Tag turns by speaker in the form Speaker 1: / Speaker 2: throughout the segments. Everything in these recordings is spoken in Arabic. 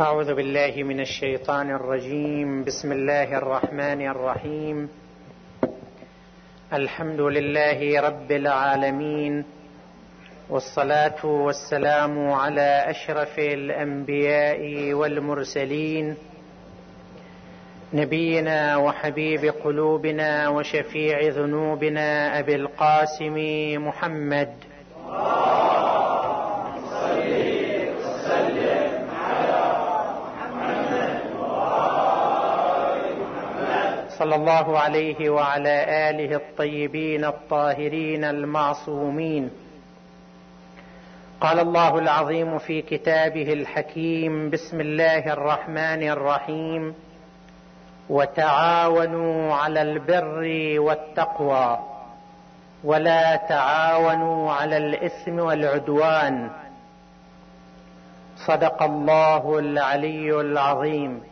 Speaker 1: أعوذ بالله من الشيطان الرجيم. بسم الله الرحمن الرحيم. الحمد لله رب العالمين والصلاة والسلام على أشرف الأنبياء والمرسلين نبينا وحبيب قلوبنا وشفيع ذنوبنا أبي القاسم محمد صلى الله عليه وعلى آله الطيبين الطاهرين المعصومين. قال الله العظيم في كتابه الحكيم بسم الله الرحمن الرحيم. وتعاونوا على البر والتقوى ولا تعاونوا على الإثم والعدوان. صدق الله العلي العظيم.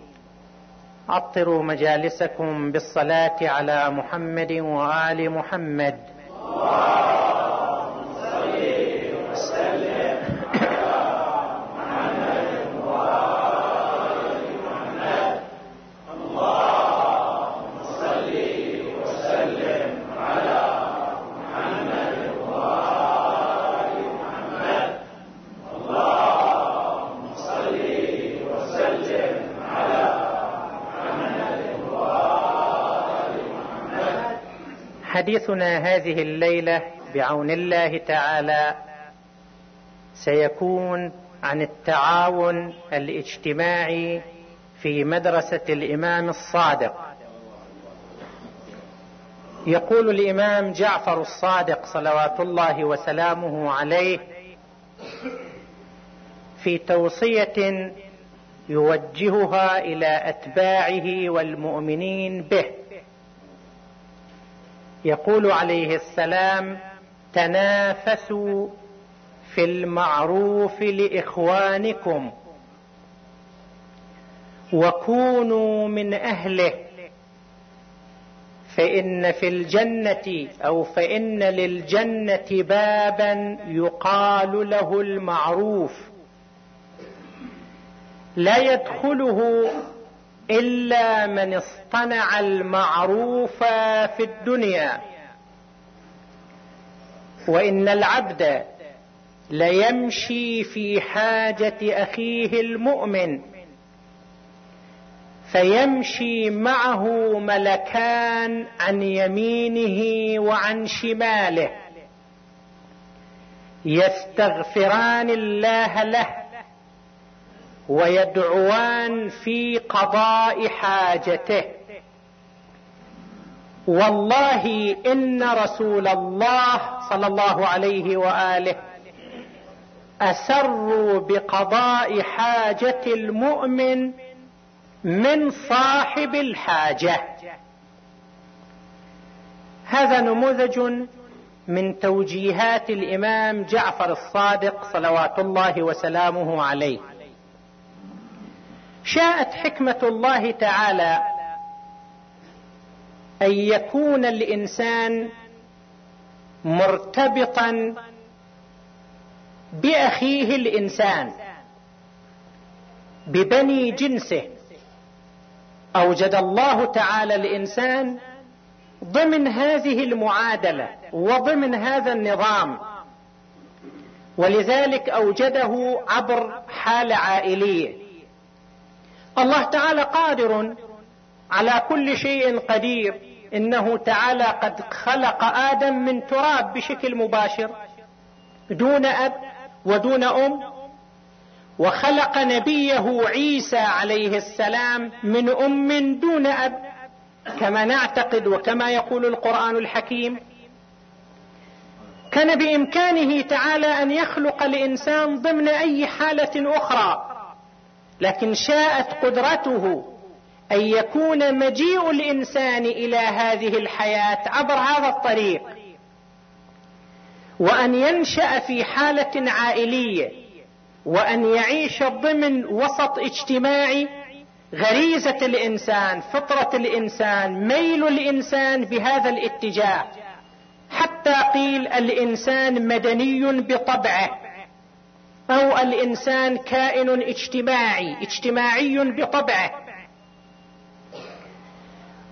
Speaker 1: عطروا مجالسكم بالصلاة على محمد وآل محمد. حديثنا هذه الليلة بعون الله تعالى سيكون عن التعاون الاجتماعي في مدرسة الإمام الصادق. يقول الإمام جعفر الصادق صلوات الله وسلامه عليه في توصية يوجهها إلى أتباعه والمؤمنين به. يقول عليه السلام تنافسوا في المعروف لإخوانكم وكونوا من أهله فإن في الجنة أو فإن للجنة بابا يقال له المعروف لا يدخله إلا من اصطنع المعروف في الدنيا. وإن العبد ليمشي في حاجة أخيه المؤمن فيمشي معه ملكان عن يمينه وعن شماله. يستغفران الله له ويدعوان في قضاء حاجته. والله إن رسول الله صلى الله عليه وآله أسروا بقضاء حاجة المؤمن من صاحب الحاجة. هذا نموذج من توجيهات الإمام جعفر الصادق صلوات الله وسلامه عليه. شاءت حكمة الله تعالى أن يكون الإنسان مرتبطا بأخيه الإنسان ببني جنسه. أوجد الله تعالى الإنسان ضمن هذه المعادلة وضمن هذا النظام. ولذلك أوجده عبر حاله عائليه. الله تعالى قادر على كل شيء قدير. إنه تعالى قد خلق آدم من تراب بشكل مباشر دون أب ودون أم وخلق نبيه عيسى عليه السلام من أم دون أب كما نعتقد وكما يقول القرآن الحكيم. كان بإمكانه تعالى أن يخلق الإنسان ضمن أي حالة أخرى. لكن شاءت قدرته أن يكون مجيء الإنسان إلى هذه الحياة عبر هذا الطريق وأن ينشأ في حالة عائلية وأن يعيش ضمن وسط اجتماعي غريزة الإنسان فطرة الإنسان ميل الإنسان بهذا الاتجاه حتى قيل الإنسان مدني بطبعه. أو الإنسان كائن اجتماعي اجتماعي بطبعه.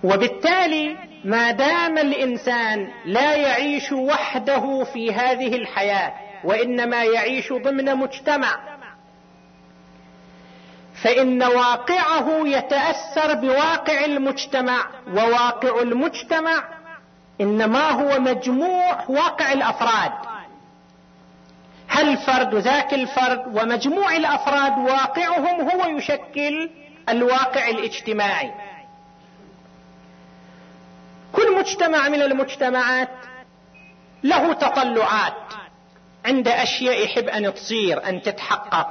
Speaker 1: وبالتالي ما دام الإنسان لا يعيش وحده في هذه الحياة وإنما يعيش ضمن مجتمع فإن واقعه يتأثر بواقع المجتمع وواقع المجتمع إنما هو مجموع واقع الأفراد. هل فرد ذاك الفرد ومجموع الأفراد واقعهم هو يشكل الواقع الاجتماعي. كل مجتمع من المجتمعات له تطلعات عند أشياء يحب أن تصير أن تتحقق.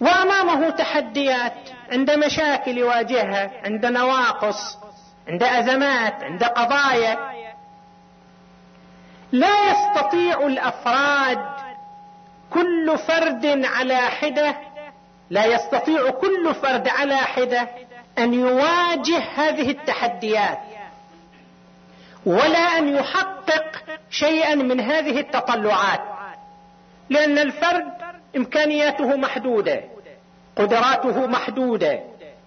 Speaker 1: وأمامه تحديات عند مشاكل يواجهها عند نواقص عند أزمات عند قضايا. لا يستطيع الأفراد كل فرد على حدة لا يستطيع كل فرد على حدة أن يواجه هذه التحديات ولا أن يحقق شيئا من هذه التطلعات لأن الفرد إمكانياته محدودة قدراته محدودة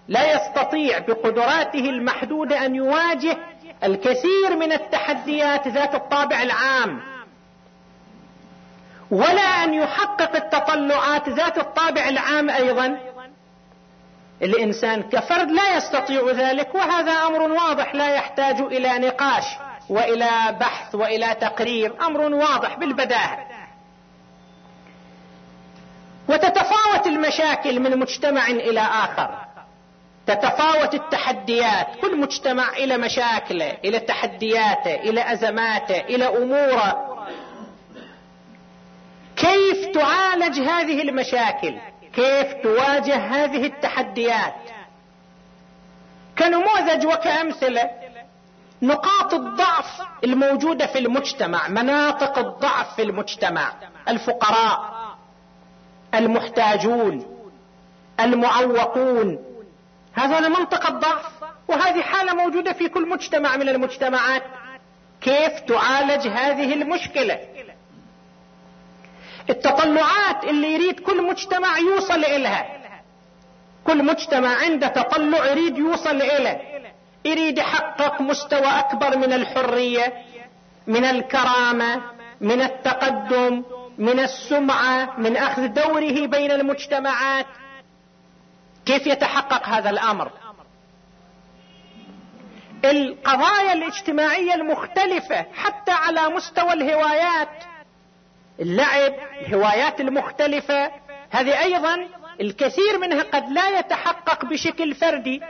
Speaker 1: لا يستطيع بقدراته المحدودة أن يواجه الكثير من التحديات ذات الطابع العام. ولا أن يحقق التطلعات ذات الطابع العام أيضا. الإنسان كفرد لا يستطيع ذلك وهذا أمر واضح لا يحتاج إلى نقاش وإلى بحث وإلى تقرير أمر واضح بالبداهة. وتتفاوت المشاكل من مجتمع إلى آخر. تتفاوت التحديات. كل مجتمع إلى مشاكله إلى تحدياته إلى أزماته إلى أموره. كيف تعالج هذه المشاكل؟ كيف تواجه هذه التحديات؟ كنموذج وكأمثلة نقاط الضعف الموجودة في المجتمع مناطق الضعف في المجتمع الفقراء المحتاجون المعوقون. هذا منطقة ضعف وهذه حالة موجودة في كل مجتمع من المجتمعات. كيف تعالج هذه المشكلة؟ التطلعات اللي يريد كل مجتمع يوصل إلها كل مجتمع عنده تطلع يريد يوصل إليه يريد يحقق مستوى أكبر من الحرية من الكرامة من التقدم من السمعة من أخذ دوره بين المجتمعات. كيف يتحقق هذا الأمر؟ القضايا الاجتماعية المختلفة حتى على مستوى الهوايات. اللعب الهوايات المختلفة. هذه أيضا الكثير منها قد لا يتحقق بشكل فردي.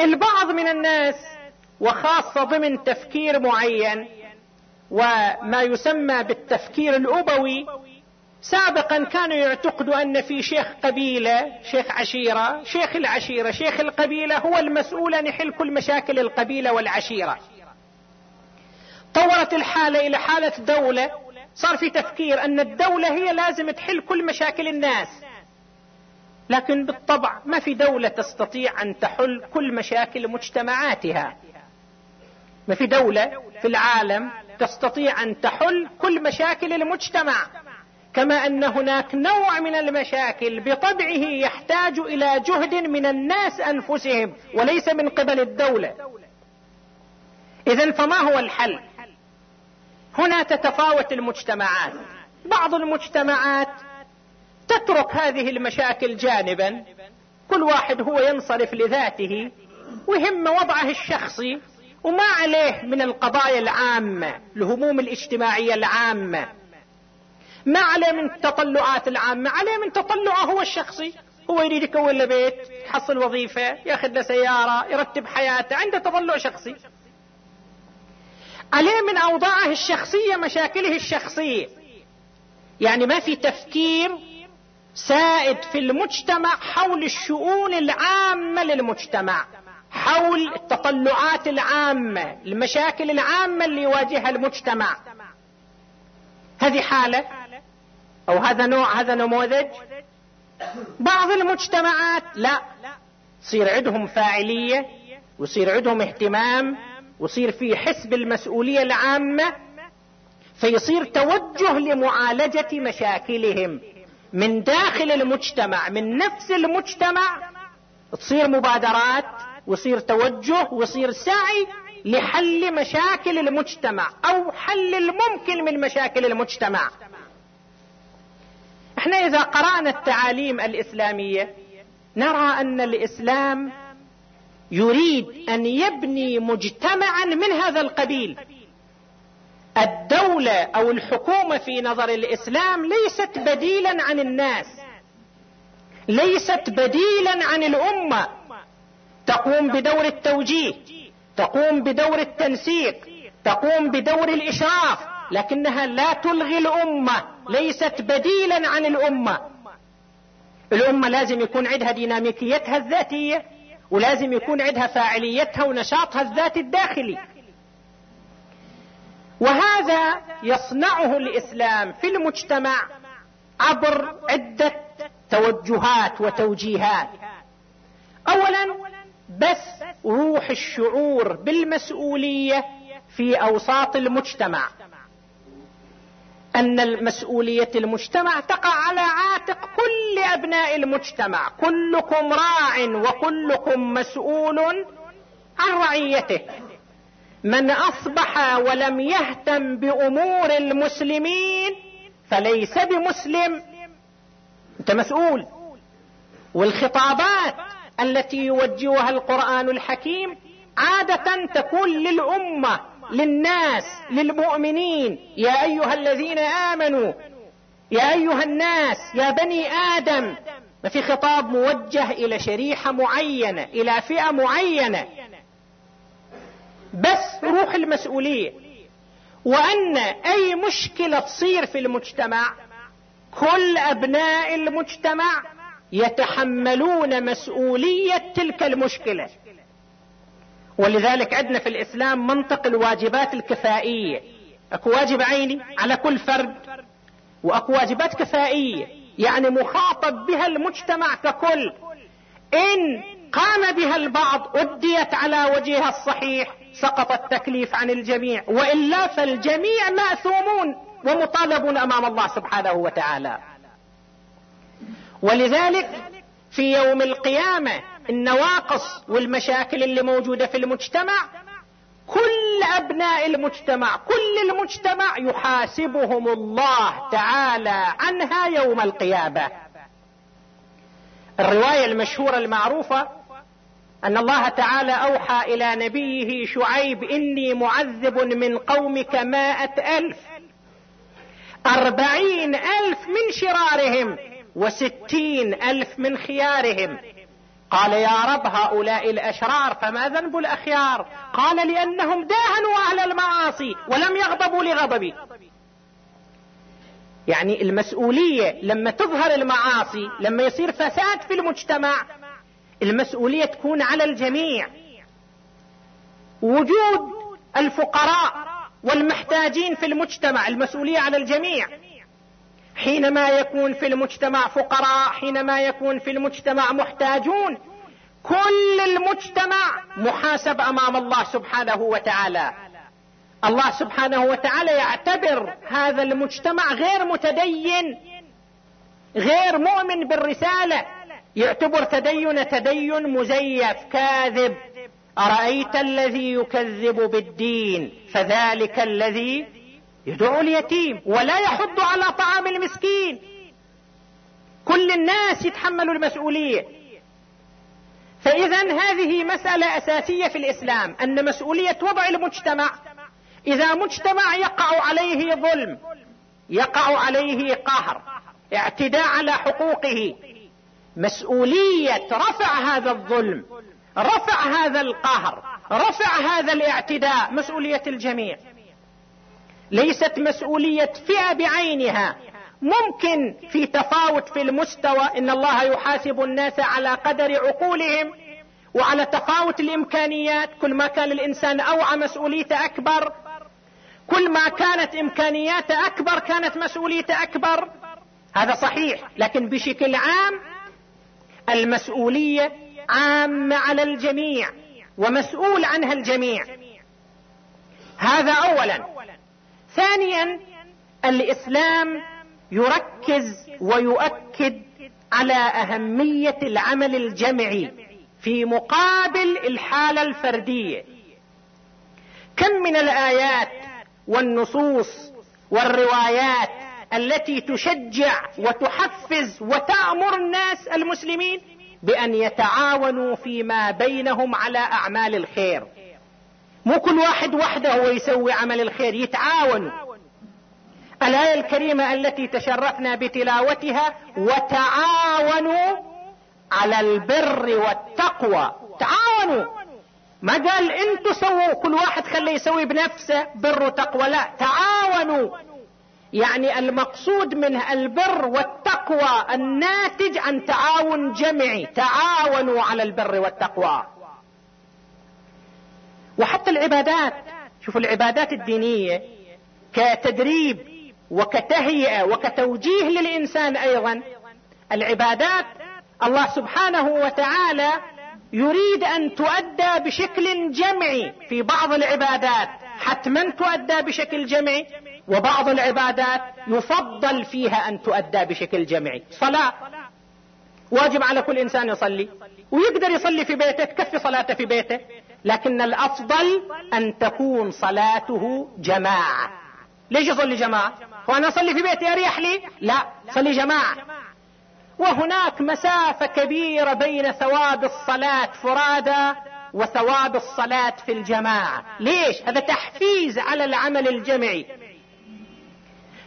Speaker 1: البعض من الناس وخاصة ضمن تفكير معين وما يسمى بالتفكير الأبوي سابقا كانوا يعتقدوا أن في شيخ قبيلة شيخ عشيرة شيخ العشيرة شيخ القبيلة هو المسؤول ان يحل كل مشاكل القبيلة والعشيرة. طورت الحالة إلى حالة دولة. صار في تفكير أن الدولة هي لازم تحل كل مشاكل الناس. لكن بالطبع ما في دولة تستطيع أن تحل كل مشاكل مجتمعاتها. ما في دولة في العالم تستطيع أن تحل كل مشاكل المجتمع. كما أن هناك نوع من المشاكل بطبعه يحتاج إلى جهد من الناس أنفسهم وليس من قبل الدولة. اذا فما هو الحل؟ هنا تتفاوت المجتمعات. بعض المجتمعات تترك هذه المشاكل جانبا. كل واحد هو ينصرف لذاته وهم وضعه الشخصي وما عليه من القضايا العامة الهموم الاجتماعية العامة. ما عليه من التطلعات العامة عليه من تطلعه هو الشخصي. هو يريد يكون له بيت يحصل وظيفة يأخذ له سيارة يرتب حياته عنده تطلع شخصي. عليه من أوضاعه الشخصية مشاكله الشخصية. يعني ما في تفكير سائد في المجتمع حول الشؤون العامة للمجتمع حول التطلعات العامة المشاكل العامة اللي يواجهها المجتمع. هذه حالة أو هذا نوع هذا نموذج؟ بعض المجتمعات لا. يصير عندهم فاعلية ويصير عندهم اهتمام ويصير في حس بالمسؤولية العامة فيصير توجه لمعالجة مشاكلهم من داخل المجتمع من نفس المجتمع. تصير مبادرات ويصير توجه ويصير سعي لحل مشاكل المجتمع أو حل الممكن من مشاكل المجتمع. إحنا إذا قرأنا التعاليم الإسلامية نرى أن الإسلام يريد أن يبني مجتمعا من هذا القبيل. الدولة أو الحكومة في نظر الإسلام ليست بديلا عن الناس ليست بديلا عن الأمة. تقوم بدور التوجيه تقوم بدور التنسيق تقوم بدور الإشراف. لكنها لا تلغي الأمة ليست بديلا عن الأمة. الأمة لازم يكون عندها ديناميكيتها الذاتية ولازم يكون عندها فاعليتها ونشاطها الذاتي الداخلي. وهذا يصنعه الإسلام في المجتمع عبر عدة توجهات وتوجيهات. اولا بس روح الشعور بالمسؤولية في أوساط المجتمع. أن المسؤولية المجتمع تقع على عاتق كل أبناء المجتمع. كلكم راع وكلكم مسؤول عن رعيته. من أصبح ولم يهتم بأمور المسلمين فليس بمسلم. أنت مسؤول. والخطابات التي يوجهها القرآن الحكيم عادة تكون للأمة للناس للمؤمنين. يا أيها الذين آمنوا يا أيها الناس يا بني آدم. ما في خطاب موجه إلى شريحة معينة إلى فئة معينة. بس روح المسؤولية. وأن أي مشكلة تصير في المجتمع كل أبناء المجتمع يتحملون مسؤولية تلك المشكلة. ولذلك عندنا في الإسلام منطق الواجبات الكفائية. أكو واجب عيني على كل فرد وأكو واجبات كفائية يعني مخاطب بها المجتمع ككل. إن قام بها البعض أديت على وجهها الصحيح سقط التكليف عن الجميع والا فالجميع مأثومون ومطالبون أمام الله سبحانه وتعالى. ولذلك في يوم القيامة النواقص والمشاكل اللي موجودة في المجتمع كل أبناء المجتمع كل المجتمع يحاسبهم الله تعالى عنها يوم القيامة. الرواية المشهورة المعروفة أن الله تعالى أوحى إلى نبيه شعيب إني معذب من قومك مائة ألف أربعين ألف من شرارهم وستين ألف من خيارهم. قال يا رب هؤلاء الأشرار فما ذنب الأخيار؟ قال لأنهم داهنوا أهل المعاصي ولم يغضبوا لغضبي. يعني المسؤولية لما تظهر المعاصي لما يصير فساد في المجتمع المسؤولية تكون على الجميع. وجود الفقراء والمحتاجين في المجتمع المسؤولية على الجميع. حينما يكون في المجتمع فقراء حينما يكون في المجتمع محتاجون كل المجتمع محاسب أمام الله سبحانه وتعالى. الله سبحانه وتعالى يعتبر هذا المجتمع غير متدين غير مؤمن بالرسالة. يعتبر تدين تدين مزيف كاذب. أرأيت الذي يكذب بالدين؟ فذلك الذي يدعو اليتيم ولا يحض على طعام المسكين. كل الناس يتحملوا المسؤولية. فاذا هذه مسألة أساسية في الإسلام أن مسؤولية وضع المجتمع. إذا مجتمع يقع عليه ظلم يقع عليه قهر اعتداء على حقوقه مسؤولية رفع هذا الظلم رفع هذا القهر رفع هذا الاعتداء مسؤولية الجميع. ليست مسؤولية فئة بعينها. ممكن في تفاوت في المستوى إن الله يحاسب الناس على قدر عقولهم وعلى تفاوت الإمكانيات. كل ما كان الإنسان أوعى مسؤوليته أكبر. كل ما كانت إمكانياته أكبر كانت مسؤوليته أكبر. هذا صحيح لكن بشكل عام المسؤولية عامة على الجميع ومسؤول عنها الجميع. هذا اولا. ثانيا الإسلام يركز ويؤكد على أهمية العمل الجمعي في مقابل الحالة الفردية. كم من الآيات والنصوص والروايات التي تشجع وتحفز وتأمر الناس المسلمين بأن يتعاونوا فيما بينهم على أعمال الخير؟ مو كل واحد وحده هو يسوي عمل الخير يتعاونوا الآية الكريمة التي تشرفنا بتلاوتها وتعاونوا على البر والتقوى. تعاونوا. ما قال أنتوا سووا كل واحد خليه يسوي بنفسه بر وتقوى. لا تعاونوا. يعني المقصود منه البر والتقوى الناتج عن تعاون جمعي. تعاونوا على البر والتقوى. وحتى العبادات. شوفوا العبادات الدينية كتدريب وكتهيئة وكتوجيه للإنسان أيضا. العبادات الله سبحانه وتعالى يريد أن تؤدى بشكل جمعي في بعض العبادات. حتما تؤدى بشكل جمعي وبعض العبادات يفضل فيها أن تؤدى بشكل جمعي. صلاة. واجب على كل إنسان يصلي ويقدر يصلي في بيته تكفي صلاته في بيته. لكن الأفضل أن تكون صلاته جماعة. ليش يصلي جماعة؟ وأنا أصلي في بيتي أريح لي؟ لا صلي جماعة. وهناك مسافة كبيرة بين ثواب الصلاة فرادى وثواب الصلاة في الجماعة. ليش؟ هذا تحفيز على العمل الجمعي.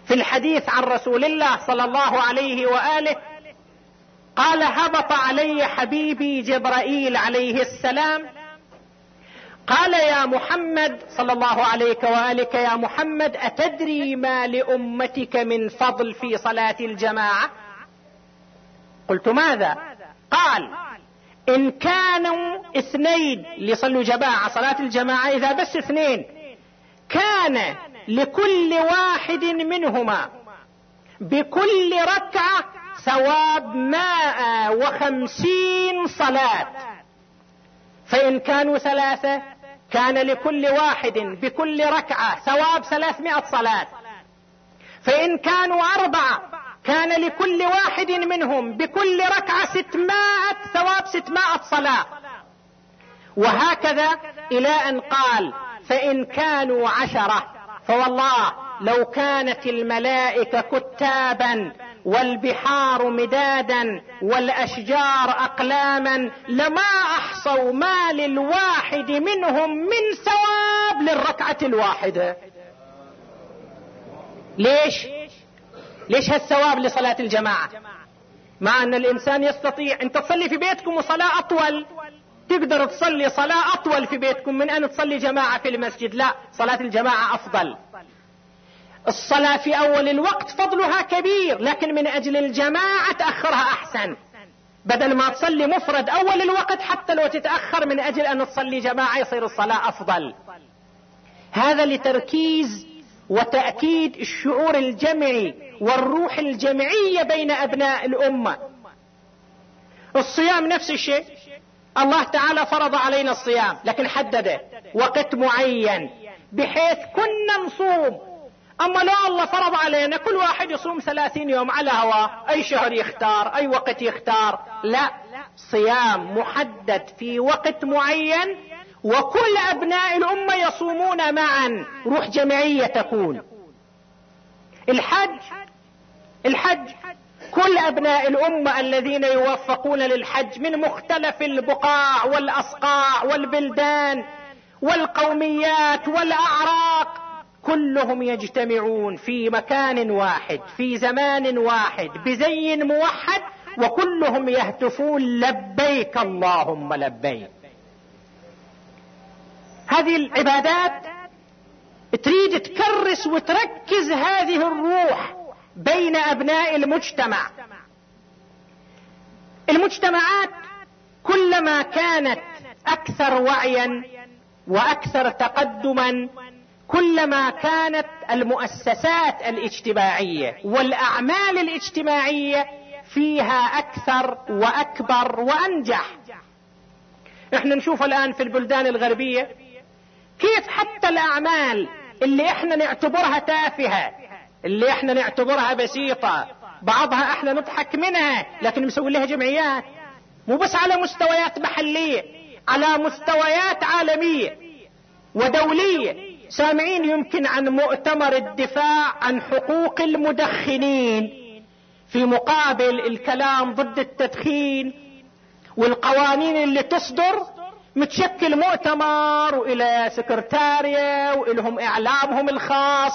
Speaker 1: في الحديث عن رسول الله صلى الله عليه وآله قال هبط علي حبيبي جبرائيل عليه السلام قال يا محمد صلى الله عليك وآلك يا محمد أتدري ما لأمتك من فضل في صلاة الجماعة؟ قلت ماذا؟ قال إن كانوا اثنين ليصلوا جماعة صلاة الجماعة إذا بس اثنين كان لكل واحد منهما بكل ركعة ثواب مائة وخمسين صلاة. فإن كانوا ثلاثة كان لكل واحد بكل ركعة ثواب ثلاثمائة صلاة. فإن كانوا أربعة كان لكل واحد منهم بكل ركعة ستمائة ثواب ستمائة صلاة. وهكذا إلى أن قال فإن كانوا عشرة فوالله لو كانت الملائكة كتابا والبحار مدادا والأشجار أقلاما لما أحصوا ما للواحد منهم من ثواب للركعة الواحدة. ليش؟ ليش هالثواب لصلاة الجماعة؟ مع أن الإنسان يستطيع أنت تصلي في بيتكم وصلاة أطول. تقدر تصلي صلاة أطول في بيتكم من أن تصلي جماعة في المسجد. لا صلاة الجماعة أفضل. الصلاة في أول الوقت فضلها كبير لكن من أجل الجماعة تأخرها أحسن. بدل ما تصلي مفرد أول الوقت حتى لو تتأخر من أجل أن تصلي جماعة يصير الصلاة أفضل. هذا لتركيز وتأكيد الشعور الجمعي والروح الجمعية بين أبناء الأمة. الصيام نفس الشيء. الله تعالى فرض علينا الصيام لكن حدده وقت معين بحيث كنا نصوم. أما لو الله فرض علينا كل واحد يصوم ثلاثين يوم على هواه أي شهر يختار أي وقت يختار. لا صيام محدد في وقت معين وكل أبناء الأمة يصومون معا. روح جمعية تكون. الحج الحج. كل أبناء الأمة الذين يوفقون للحج من مختلف البقاع والأصقاع والبلدان والقوميات والأعراق. كلهم يجتمعون في مكان واحد في زمان واحد بزي موحد وكلهم يهتفون لبيك اللهم لبيك. هذه العبادات تريد تكرس وتركز هذه الروح بين أبناء المجتمع. المجتمعات كلما كانت أكثر وعيا وأكثر تقدما كلما كانت المؤسسات الاجتماعية والأعمال الاجتماعية فيها أكثر وأكبر وأنجح. إحنا نشوف الآن في البلدان الغربية كيف حتى الأعمال اللي إحنا نعتبرها تافهة اللي إحنا نعتبرها بسيطة بعضها إحنا نضحك منها لكن مسوي لها جمعيات. مو بس على مستويات محلية على مستويات عالمية ودولية. سامعين يمكن عن مؤتمر الدفاع عن حقوق المدخنين في مقابل الكلام ضد التدخين والقوانين اللي تصدر متشكل مؤتمر وإلى سكرتارية وإلهم إعلامهم الخاص.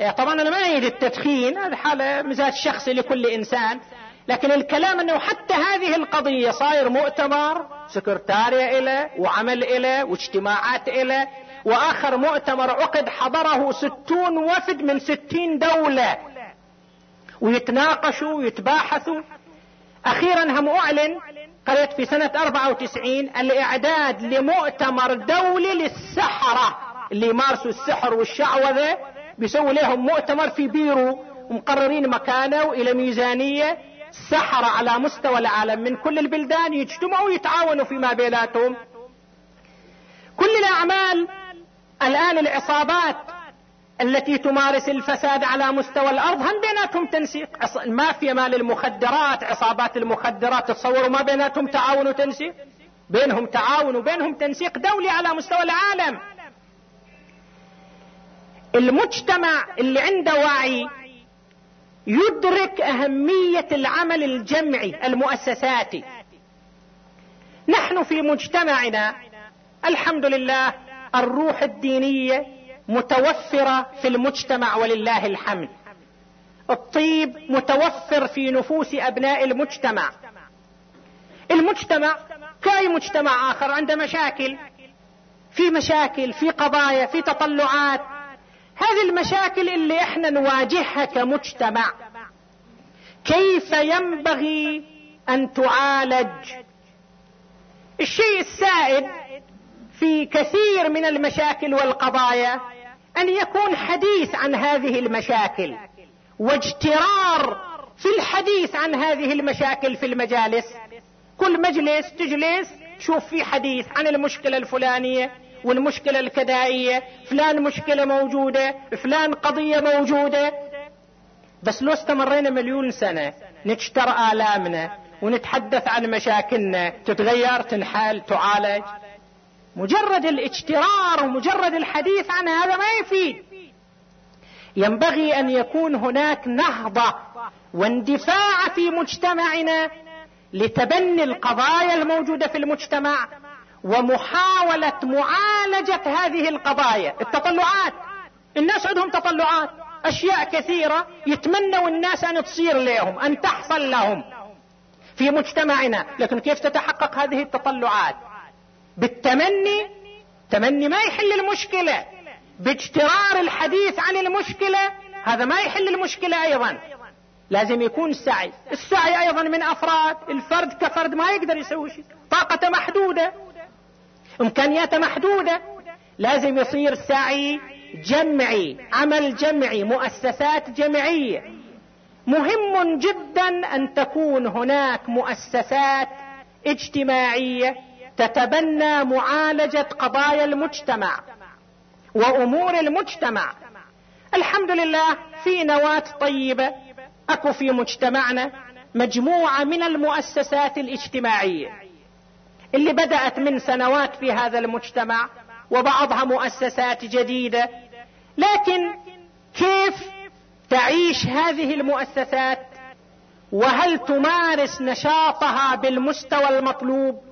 Speaker 1: إيه، طبعا أنا ما ايد التدخين هذه حالة مزاج شخصي لكل إنسان. لكن الكلام إنه حتى هذه القضية صاير مؤتمر سكرتارية إله وعمل إله واجتماعات إله وآخر مؤتمر عقد حضره ستون وفد من ستين دولة. ويتناقشوا ويتباحثوا. أخيرا هم أعلن قريت في سنة 94 الإعداد لمؤتمر دولي للسحرة. اللي يمارسوا السحر والشعوذة. بيسووا لهم مؤتمر في بيرو. ومقررين مكانه وإلى ميزانية. سحرة على مستوى العالم من كل البلدان. يجتمعوا ويتعاونوا فيما بيناتهم. كل الأعمال الآن العصابات التي تمارس الفساد على مستوى الأرض هم بيناتهم تنسيق المافيا مال المخدرات عصابات المخدرات تصوروا ما بيناتهم؟ تعاون وتنسيق بينهم تعاون وبينهم تنسيق دولي على مستوى العالم. المجتمع اللي عنده وعي يدرك أهمية العمل الجمعي المؤسساتي. نحن في مجتمعنا الحمد لله الروح الدينية متوفرة في المجتمع ولله الحمد. الطيب متوفر في نفوس أبناء المجتمع. المجتمع كأي مجتمع آخر؟ عنده مشاكل. في مشاكل في قضايا في تطلعات. هذه المشاكل اللي إحنا نواجهها كمجتمع. كيف ينبغي أن تعالج؟ الشيء السائد في كثير من المشاكل والقضايا أن يكون حديث عن هذه المشاكل واجترار في الحديث عن هذه المشاكل في المجالس. كل مجلس تجلس شوف في حديث عن المشكلة الفلانية والمشكلة الكدائية فلان مشكلة موجودة فلان قضية موجودة. بس لو استمرينا مليون سنة نجتر آلامنا ونتحدث عن مشاكلنا تتغير تنحل تعالج. مجرد الاجترار ومجرد الحديث عن هذا ما يفيد. ينبغي أن يكون هناك نهضة واندفاع في مجتمعنا لتبني القضايا الموجودة في المجتمع ومحاولة معالجة هذه القضايا. التطلعات. الناس عندهم تطلعات. أشياء كثيرة يتمنوا الناس أن تصير لهم أن تحصل لهم في مجتمعنا. لكن كيف تتحقق هذه التطلعات؟ بالتمني تمني ما يحل المشكلة. باجترار الحديث عن المشكلة هذا ما يحل المشكلة أيضا. لازم يكون سعي السعي أيضا من أفراد. الفرد كفرد ما يقدر يسوي شيء. طاقته محدودة. إمكانياته محدودة. لازم يصير سعي جمعي. عمل جمعي. مؤسسات جمعية. مهم جدا أن تكون هناك مؤسسات اجتماعية تتبنى معالجة قضايا المجتمع وأمور المجتمع. الحمد لله في نواة طيبة أكو في مجتمعنا مجموعة من المؤسسات الاجتماعية اللي بدأت من سنوات في هذا المجتمع وبعضها مؤسسات جديدة. لكن كيف تعيش هذه المؤسسات؟ وهل تمارس نشاطها بالمستوى المطلوب؟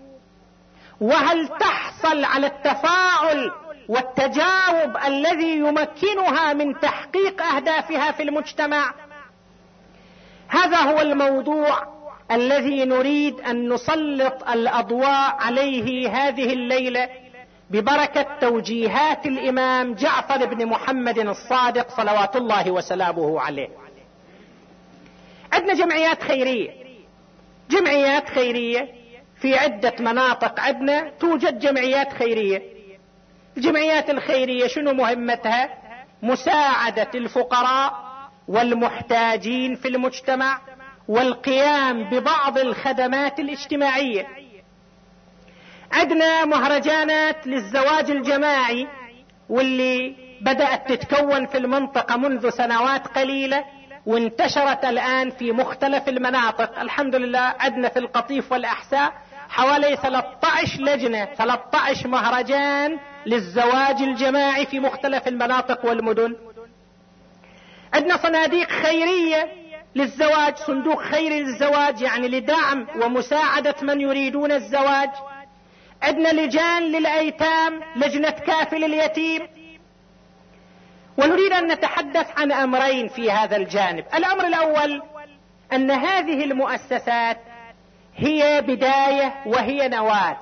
Speaker 1: وهل تحصل على التفاعل والتجاوب الذي يمكنها من تحقيق أهدافها في المجتمع؟ هذا هو الموضوع الذي نريد أن نسلط الأضواء عليه هذه الليلة ببركة توجيهات الإمام جعفر بن محمد الصادق صلوات الله وسلامه عليه. عندنا جمعيات خيرية. جمعيات خيرية في عدة مناطق عندنا توجد جمعيات خيرية. الجمعيات الخيرية شنو مهمتها؟ مساعدة الفقراء والمحتاجين في المجتمع والقيام ببعض الخدمات الاجتماعية. عندنا مهرجانات للزواج الجماعي واللي بدأت تتكون في المنطقة منذ سنوات قليلة وانتشرت الآن في مختلف المناطق. الحمد لله عندنا في القطيف والأحساء حوالي 13 لجنة 13 مهرجان للزواج الجماعي في مختلف المناطق والمدن. عندنا صناديق خيرية للزواج صندوق خيري للزواج يعني لدعم ومساعدة من يريدون الزواج. عندنا لجان للأيتام لجنة كافل اليتيم. ونريد أن نتحدث عن أمرين في هذا الجانب. الأمر الأول أن هذه المؤسسات هي بداية وهي نواة.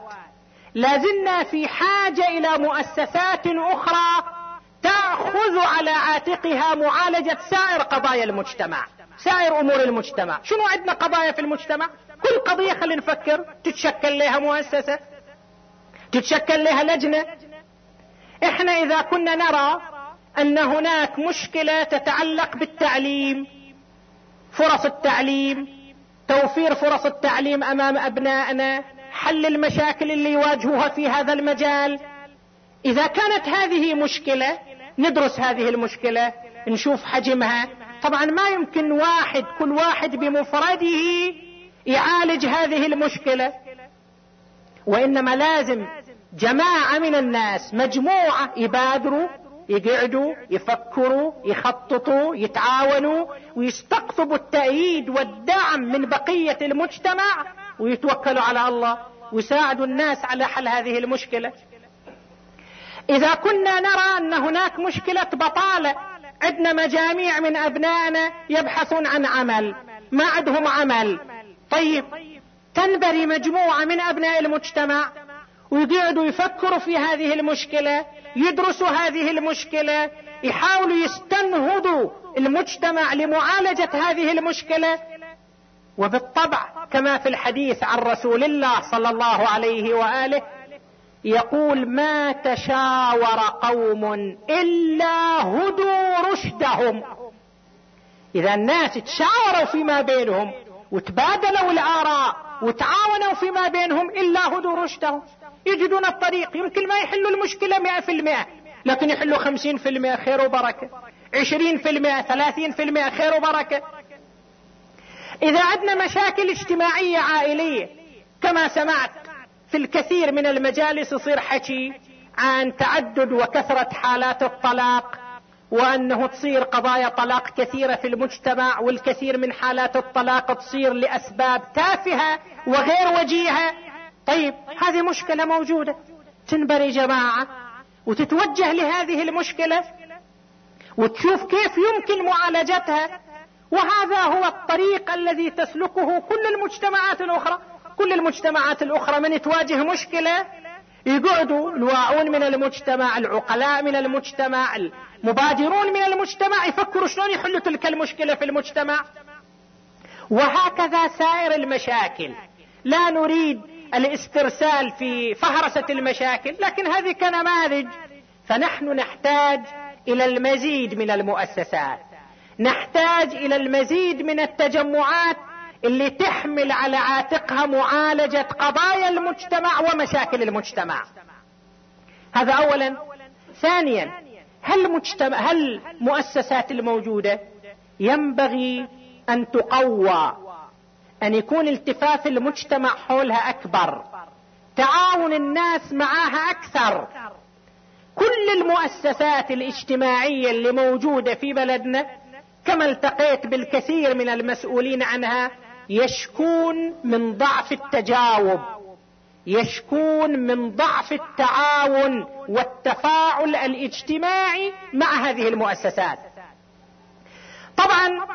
Speaker 1: لازلنا في حاجة إلى مؤسسات أخرى تأخذ على عاتقها معالجة سائر قضايا المجتمع سائر أمور المجتمع. شنو عندنا قضايا في المجتمع؟ كل قضية خلينا نفكر. تتشكل لها مؤسسة تتشكل لها لجنة. إحنا إذا كنا نرى أن هناك مشكلة تتعلق بالتعليم فرص التعليم توفير فرص التعليم أمام أبنائنا حل المشاكل اللي يواجهوها في هذا المجال. إذا كانت هذه مشكلة ندرس هذه المشكلة نشوف حجمها. طبعا ما يمكن واحد كل واحد بمفرده يعالج هذه المشكلة. وإنما لازم جماعة من الناس مجموعة يبادروا يقعدوا يفكروا يخططوا يتعاونوا ويستقطبوا التأييد والدعم من بقية المجتمع ويتوكلوا على الله ويساعدوا الناس على حل هذه المشكلة. إذا كنا نرى أن هناك مشكلة بطالة عندنا مجاميع من أبنائنا يبحثون عن عمل ما عندهم عمل. طيب تنبري مجموعة من أبناء المجتمع ويقعدوا يفكروا في هذه المشكلة يدرسوا هذه المشكلة يحاولوا يستنهضوا المجتمع لمعالجة هذه المشكلة. وبالطبع كما في الحديث عن رسول الله صلى الله عليه وآله يقول ما تشاور قوم إلا هدوا رشدهم. إذا الناس تشاوروا فيما بينهم وتبادلوا الآراء وتعاونوا فيما بينهم إلا هدوا رشدهم. يجدون الطريق يمكن ما يحلوا المشكلة مئة في المئة لكن يحلوا خمسين في المئة خير وبركة. عشرين في المئة ثلاثين في المئة خير وبركة. إذا عندنا مشاكل اجتماعية عائلية كما سمعت في الكثير من المجالس يصير حكي عن تعدد وكثرة حالات الطلاق وأنه تصير قضايا طلاق كثيرة في المجتمع والكثير من حالات الطلاق تصير لأسباب تافهة وغير وجيهة. طيب هذه مشكلة موجودة. تنبري جماعة وتتوجه لهذه المشكلة وتشوف كيف يمكن معالجتها. وهذا هو الطريق الذي تسلكه كل المجتمعات الأخرى. كل المجتمعات الأخرى من تواجه مشكلة يقعدوا الواعون من المجتمع العقلاء من المجتمع المبادرون من المجتمع يفكروا شلون يحلوا تلك المشكلة في المجتمع. وهكذا سائر المشاكل. لا نريد الاسترسال في فهرسة المشاكل لكن هذه كنماذج. فنحن نحتاج إلى المزيد من المؤسسات. نحتاج إلى المزيد من التجمعات اللي تحمل على عاتقها معالجة قضايا المجتمع ومشاكل المجتمع. هذا اولا. ثانيا هل مجتمع هل المؤسسات الموجودة ينبغي أن تقوى أن يكون التفاف المجتمع حولها أكبر. تعاون الناس معها أكثر. كل المؤسسات الاجتماعية اللي موجودة في بلدنا كما التقيت بالكثير من المسؤولين عنها يشكون من ضعف التجاوب يشكون من ضعف التعاون والتفاعل الاجتماعي مع هذه المؤسسات. طبعا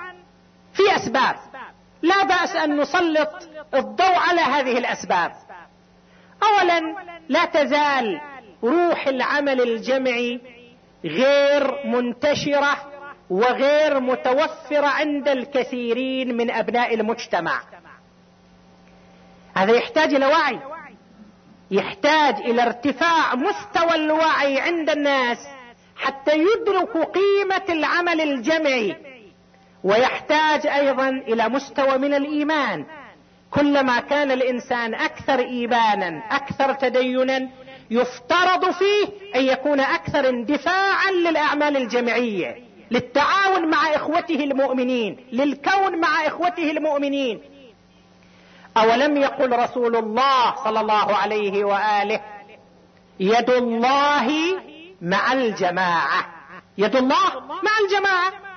Speaker 1: في أسباب. لا بأس أن نسلط الضوء على هذه الأسباب. اولا لا تزال روح العمل الجمعي غير منتشرة وغير متوفرة عند الكثيرين من أبناء المجتمع. هذا يحتاج إلى وعي يحتاج إلى ارتفاع مستوى الوعي عند الناس حتى يدركوا قيمة العمل الجمعي ويحتاج أيضا إلى مستوى من الإيمان. كلما كان الإنسان أكثر ايمانا أكثر تدينا يفترض فيه أن يكون أكثر اندفاعا للأعمال الجمعيه للتعاون مع إخوته المؤمنين للكون مع إخوته المؤمنين. أولم يقل رسول الله صلى الله عليه وآله يد الله مع الجماعة. يد الله مع الجماعة.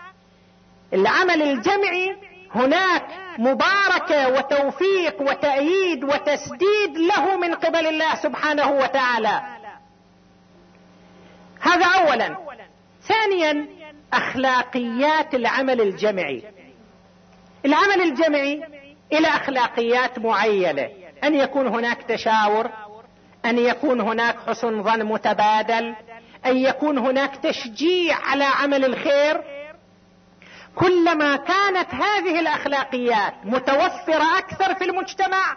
Speaker 1: العمل الجمعي هناك مباركه وتوفيق وتأييد وتسديد له من قبل الله سبحانه وتعالى. هذا اولا. ثانيا أخلاقيات العمل الجمعي. العمل الجمعي إلى أخلاقيات معينة. أن يكون هناك تشاور أن يكون هناك حسن ظن متبادل أن يكون هناك تشجيع على عمل الخير. كلما كانت هذه الأخلاقيات متوفرة أكثر في المجتمع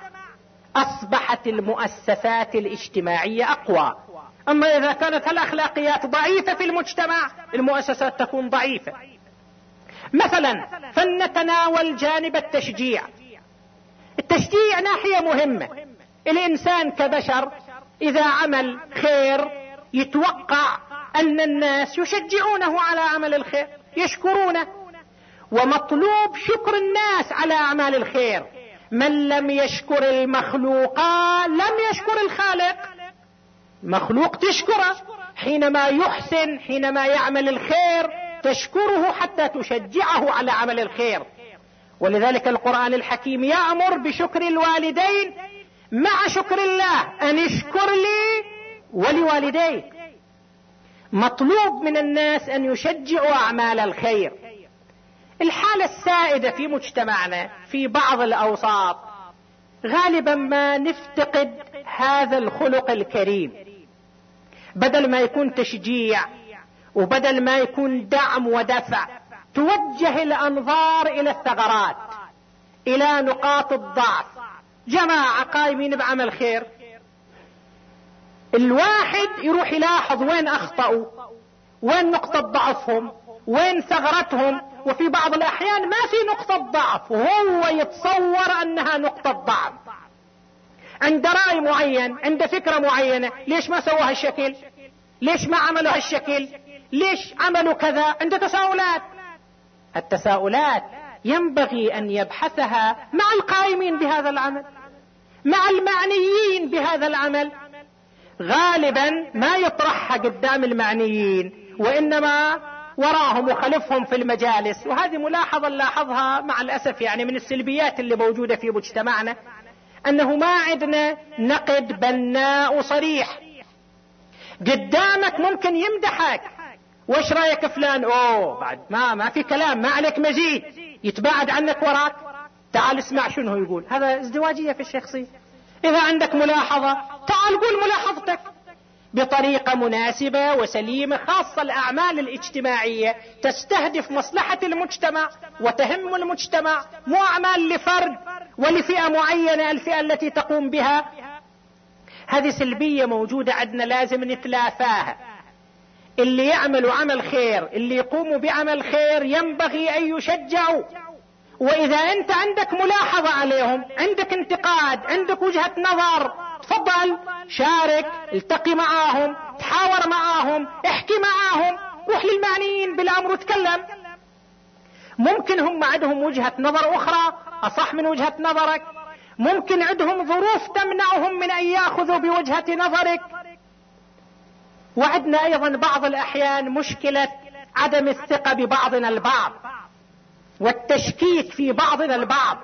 Speaker 1: أصبحت المؤسسات الاجتماعية أقوى. أما إذا كانت الأخلاقيات ضعيفة في المجتمع المؤسسات تكون ضعيفة. مثلا فلنتناول جانب التشجيع. التشجيع ناحية مهمة. الإنسان كبشر إذا عمل خير يتوقع أن الناس يشجعونه على عمل الخير يشكرونه. ومطلوب شكر الناس على أعمال الخير. من لم يشكر المخلوق لم يشكر الخالق. مخلوق تشكره. حينما يحسن حينما يعمل الخير تشكره حتى تشجعه على عمل الخير. ولذلك القرآن الحكيم يأمر بشكر الوالدين مع شكر الله. أن اشكر لي ولوالديك. مطلوب من الناس أن يشجعوا أعمال الخير. الحالة السائدة في مجتمعنا في بعض الأوساط. غالبا ما نفتقد هذا الخلق الكريم. بدل ما يكون تشجيع وبدل ما يكون دعم ودفع توجه الأنظار إلى الثغرات إلى نقاط الضعف. جماعة قايمين بعمل خير. الواحد يروح يلاحظ وين أخطأوا وين نقطة ضعفهم وين ثغرتهم؟ وفي بعض الأحيان ما في نقطة ضعف وهو يتصور أنها نقطة ضعف. عند رأي معين عند فكرة معينة ليش ما سوى هالشكل؟ ليش ما عملوا هالشكل؟ ليش عملوا كذا؟ عنده تساؤلات. التساؤلات ينبغي أن يبحثها مع القائمين بهذا العمل مع المعنيين بهذا العمل. غالبا ما يطرحها قدام المعنيين وإنما وراهم وخلفهم في المجالس. وهذه ملاحظة نلاحظها مع الأسف يعني من السلبيات اللي موجودة في مجتمعنا أنه ما عندنا نقد بناء وصريح قدامك ممكن يمدحك. وش رأيك فلان؟ أوه بعد ما ما في كلام ما عليك مزيد. يتباعد عنك وراك. تعال اسمع شنو يقول. هذا ازدواجية في الشخصيه إذا عندك ملاحظة تعال قول ملاحظتك. بطريقة مناسبة وسليمة خاصة الأعمال الاجتماعية. تستهدف مصلحة المجتمع وتهم المجتمع مو أعمال لفرد ولفئة معينة الفئة التي تقوم بها. هذه سلبية موجودة عندنا لازم نتلافاها. اللي يعملوا عمل خير اللي يقوموا بعمل خير ينبغي أن يشجعوا وإذا أنت عندك ملاحظة عليهم عندك انتقاد عندك وجهة نظر تفضل شارك التقي معاهم تحاور معاهم احكي معاهم روح للمعنيين بالأمر وتكلم. ممكن هم عندهم وجهة نظر أخرى أصح من وجهة نظرك. ممكن عندهم ظروف تمنعهم من أن يأخذوا بوجهة نظرك. وعندنا أيضا بعض الأحيان مشكلة عدم الثقة ببعضنا البعض والتشكيك في بعضنا البعض.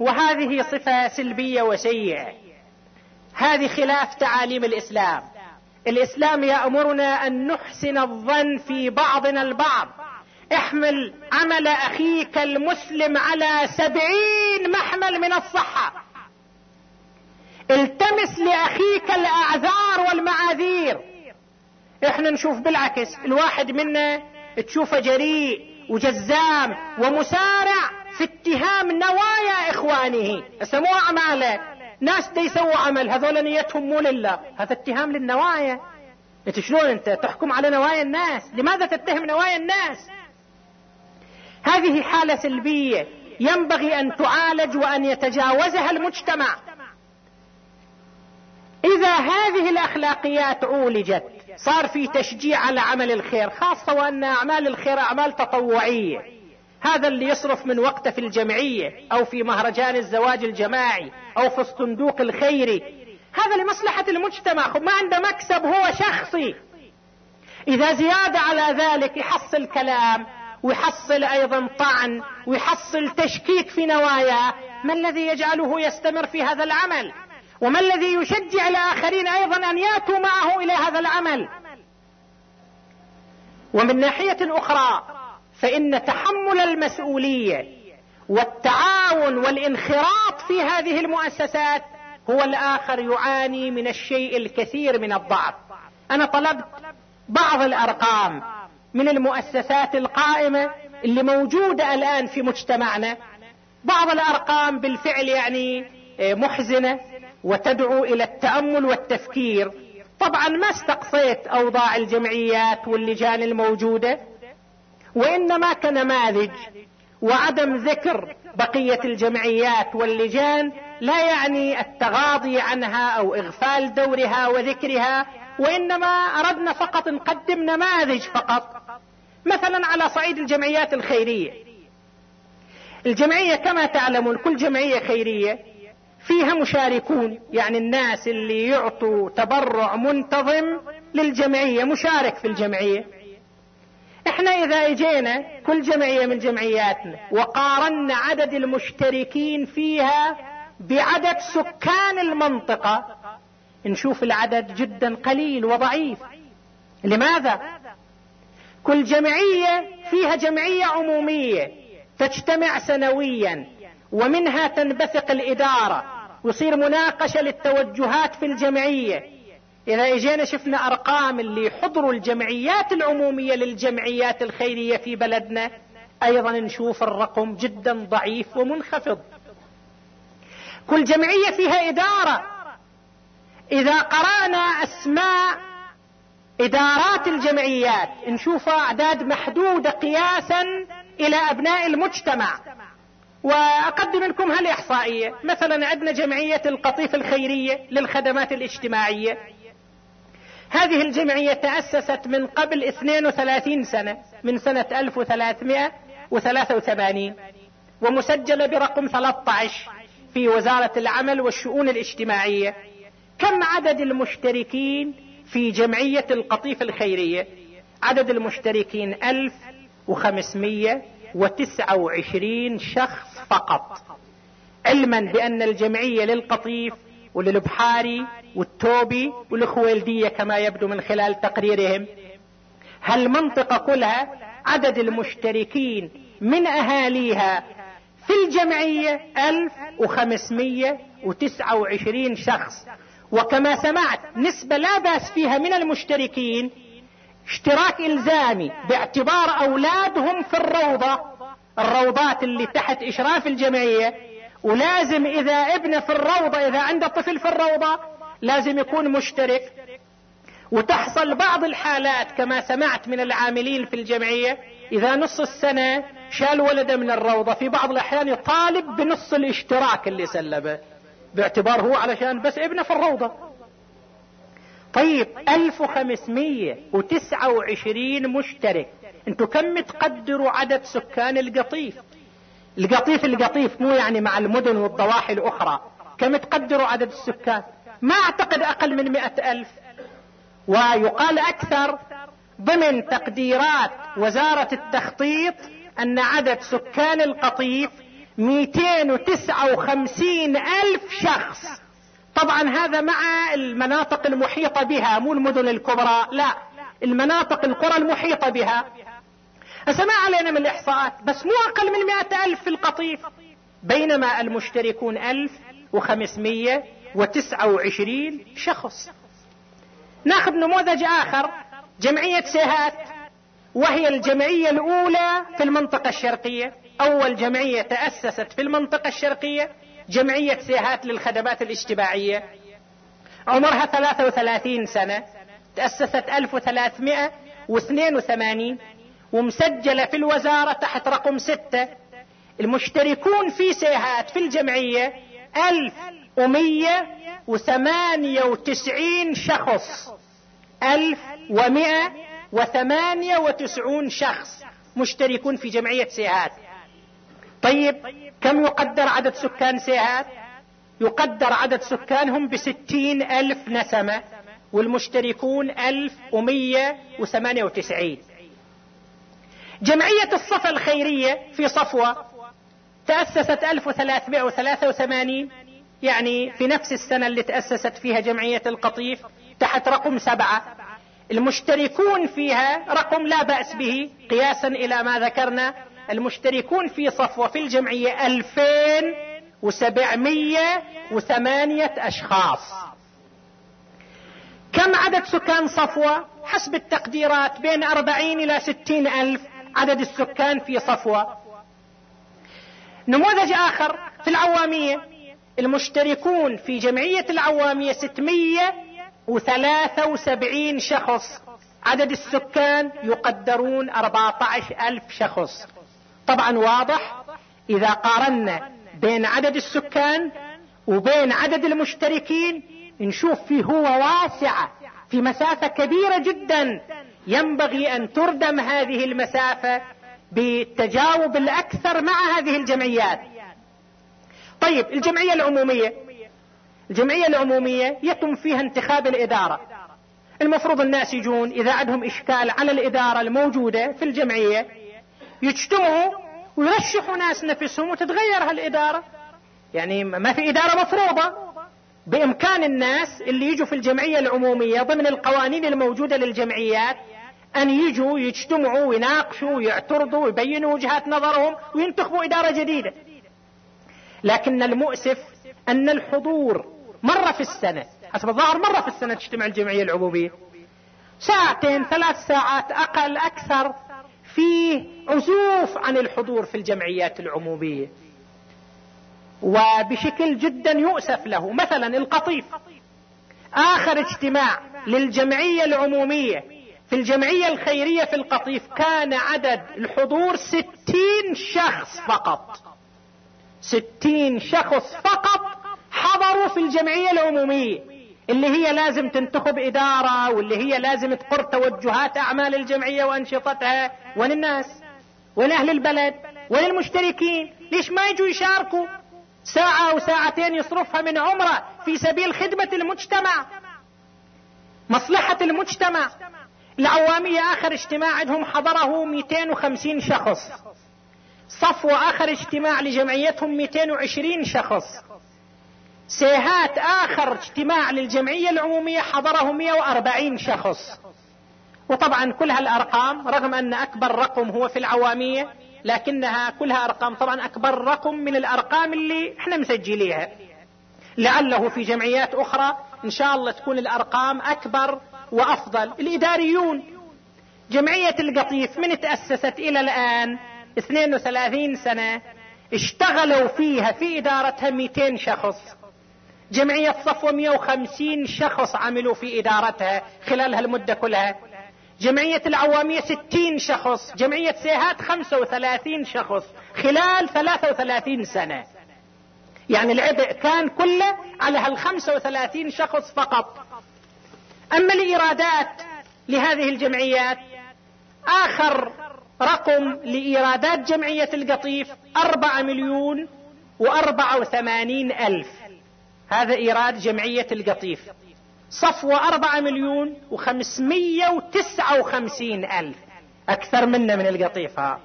Speaker 1: وهذه صفة سلبية وسيئة. هذه خلاف تعاليم الإسلام. الإسلام يأمرنا أن نحسن الظن في بعضنا البعض. احمل عمل أخيك المسلم على سبعين محمل من الصحة. التمس لأخيك الأعذار والمعاذير. إحنا نشوف بالعكس الواحد منا تشوفه جريء وجزام ومسارع في اتهام نوايا إخوانه. سمو أعماله. ناس يسووا عمل هذول نيتهم مو لله. هذا اتهام للنوايا. انت شلون انت تحكم على نوايا الناس؟ لماذا تتهم نوايا الناس؟ هذه حالة سلبية. ينبغي أن تعالج وأن يتجاوزها المجتمع. إذا هذه الأخلاقيات عولجت صار في تشجيع على عمل الخير خاصة وأن أعمال الخير أعمال تطوعية. هذا اللي يصرف من وقته في الجمعية أو في مهرجان الزواج الجماعي أو في الصندوق الخيري. هذا لمصلحة المجتمع. ما عنده مكسب هو شخصي. إذا زيادة على ذلك يحصل كلام ويحصل أيضا طعن ويحصل تشكيك في نواياه ما الذي يجعله يستمر في هذا العمل؟ وما الذي يشجع الآخرين أيضا أن ياتوا معه إلى هذا العمل؟ ومن ناحية أخرى فإن تحمل المسؤولية والتعاون والانخراط في هذه المؤسسات هو الآخر يعاني من الشيء الكثير من الضعف. أنا طلبت بعض الأرقام من المؤسسات القائمة اللي موجودة الآن في مجتمعنا. بعض الأرقام بالفعل يعني آه، محزنة وتدعو إلى التأمل والتفكير. طبعا ما استقصيت أوضاع الجمعيات واللجان الموجودة. وإنما كنماذج وعدم ذكر بقية الجمعيات واللجان لا يعني التغاضي عنها أو إغفال دورها وذكرها وإنما أردنا فقط نقدم نماذج فقط. مثلا على صعيد الجمعيات الخيرية. الجمعية كما تعلمون كل جمعية خيرية فيها مشاركون يعني الناس اللي يعطوا تبرع منتظم للجمعية مشارك في الجمعية. إحنا اذا اجينا كل جمعية من جمعياتنا وقارنا عدد المشتركين فيها بعدد سكان المنطقة نشوف العدد جدا قليل وضعيف. لماذا؟ كل جمعية فيها جمعية عمومية تجتمع سنويا ومنها تنبثق الإدارة ويصير مناقشة للتوجهات في الجمعية. إذا إجينا شفنا أرقام اللي حضروا الجمعيات العمومية للجمعيات الخيرية في بلدنا أيضا نشوف الرقم جدا ضعيف ومنخفض. كل جمعية فيها إدارة. إذا قرأنا أسماء إدارات الجمعيات نشوف أعداد محدودة قياسا إلى أبناء المجتمع. وأقدم لكم هالإحصائية. مثلا عندنا جمعية القطيف الخيرية للخدمات الاجتماعية. هذه الجمعية تأسست من قبل 32 سنة من سنة 1383 ومسجلة برقم 13 في وزارة العمل والشؤون الاجتماعية. كم عدد المشتركين في جمعية القطيف الخيرية؟ عدد المشتركين 1500 وتسعة وعشرين شخص فقط. علما بأن الجمعية للقطيف وللبحاري والتوبي والخويلدية كما يبدو من خلال تقريرهم. هالمنطقة كلها عدد المشتركين من أهاليها في الجمعية ألف وخمسمية وتسعة وعشرين شخص. وكما سمعت نسبة لا بأس فيها من المشتركين اشتراك إلزامي باعتبار أولادهم في الروضة الروضات اللي تحت إشراف الجمعية ولازم إذا ابنه في الروضة إذا عنده طفل في الروضة لازم يكون مشترك. وتحصل بعض الحالات كما سمعت من العاملين في الجمعية إذا نص السنة شال ولده من الروضة في بعض الأحيان يطالب بنص الاشتراك اللي سلبه باعتبار هو علشان بس ابنه في الروضة. طيب 1529 مشترك. أنتوا كم تقدروا عدد سكان القطيف؟ القطيف القطيف مو يعني مع المدن والضواحي الأخرى. كم تقدروا عدد السكان؟ ما أعتقد أقل من مئة ألف. ويقال أكثر ضمن تقديرات وزارة التخطيط أن عدد سكان القطيف 259 ألف شخص. طبعا هذا مع المناطق المحيطة بها مو المدن الكبرى لا. المناطق القرى المحيطة بها ما علينا من الإحصاءات بس مو أقل من مئة ألف في القطيف. بينما المشتركون ألف وخمسمية وتسعة وعشرين شخص. ناخذ نموذج آخر جمعية سيهات. وهي الجمعية الأولى في المنطقة الشرقية. أول جمعية تأسست في المنطقة الشرقية جمعية سيهات للخدمات الاجتماعية. عمرها 33 سنة تأسست 1382 ومسجلة في الوزارة تحت رقم ستة. المشتركون في سيهات في الجمعية 1100 وثمانية وتسعين شخص. ألف ومئة وثمانية وتسعون شخص مشتركون في جمعية سيهات. طيب كم يقدر عدد سكان سيهات؟ يقدر عدد سكانهم بستين ألف نسمة والمشتركون ألف ومية وثمانية وتسعين. جمعية الصفا الخيرية في صفوة تأسست 1383 يعني في نفس السنة اللي تأسست فيها جمعية القطيف تحت رقم سبعة. المشتركون فيها رقم لا بأس به قياسا إلى ما ذكرنا المشتركون في صفوة في الجمعية ألفين وسبعمية وثمانية أشخاص. كم عدد سكان صفوة؟ حسب التقديرات بين أربعين إلى ستين ألف. عدد السكان في صفوة. نموذج آخر في العوامية المشتركون في جمعية العوامية ستمية وثلاثة وسبعين شخص. عدد السكان يقدرون أربعة عشر ألف شخص. طبعا واضح إذا قارنا بين عدد السكان وبين عدد المشتركين نشوف فيه هو واسعة في مسافة كبيرة جدا. ينبغي أن تردم هذه المسافة بالتجاوب الأكثر مع هذه الجمعيات. طيب الجمعية العمومية. الجمعية العمومية يتم فيها انتخاب الإدارة. المفروض الناس يجون إذا عندهم إشكال على الإدارة الموجودة في الجمعية يجتمعوا ويرشحوا ناس نفسهم وتتغير هالإدارة. يعني ما في إدارة مفروضة. بإمكان الناس اللي يجوا في الجمعية العمومية ضمن القوانين الموجودة للجمعيات أن يجوا يجتمعوا ويناقشوا ويعترضوا ويبينوا وجهات نظرهم وينتخبوا إدارة جديدة. لكن المؤسف أن الحضور مرة في السنة حسب الظاهر مرة في السنة تجتمع الجمعية العمومية. ساعتين ثلاث ساعات أقل أكثر فيه عزوف عن الحضور في الجمعيات العمومية. وبشكل جدا يؤسف له. مثلا القطيف. آخر اجتماع للجمعية العمومية. في الجمعية الخيرية في القطيف كان عدد الحضور ستين شخص فقط. ستين شخص فقط حضروا في الجمعية العمومية اللي هي لازم تنتخب إدارة واللي هي لازم تقر توجهات أعمال الجمعية وأنشطتها وين الناس وين أهل البلد وين المشتركين ليش ما يجوا يشاركوا؟ ساعة أو ساعتين يصرفها من عمرة في سبيل خدمة المجتمع مصلحة المجتمع. العوامية آخر اجتماع عندهم حضره 250 شخص. صفوة آخر اجتماع لجمعيتهم 220 شخص. سيهات آخر اجتماع للجمعية العمومية حضره 140 شخص. وطبعا كل هالأرقام رغم أن أكبر رقم هو في العوامية لكنها كلها أرقام. طبعا أكبر رقم من الأرقام اللي إحنا مسجليها. لعله في جمعيات أخرى إن شاء الله تكون الأرقام أكبر وأفضل. الإداريون. جمعية القطيف من تأسست إلى الآن 32 سنة اشتغلوا فيها في إدارتها 200 شخص. جمعية صفوة 150 شخص عملوا في إدارتها خلال هالمدة كلها. جمعية العوامية 60 شخص. جمعية سيهات 35 شخص خلال 33 سنة. يعني العبء كان كله على هال 35 شخص فقط. أما الإيرادات لهذه الجمعيات آخر رقم لإيرادات جمعية القطيف أربعة مليون وأربعة وثمانين ألف. هذا إيراد جمعية القطيف. صفوة أربعة مليون وخمسمية وتسعة وخمسين ألف. أكثر منا من القطيف ها.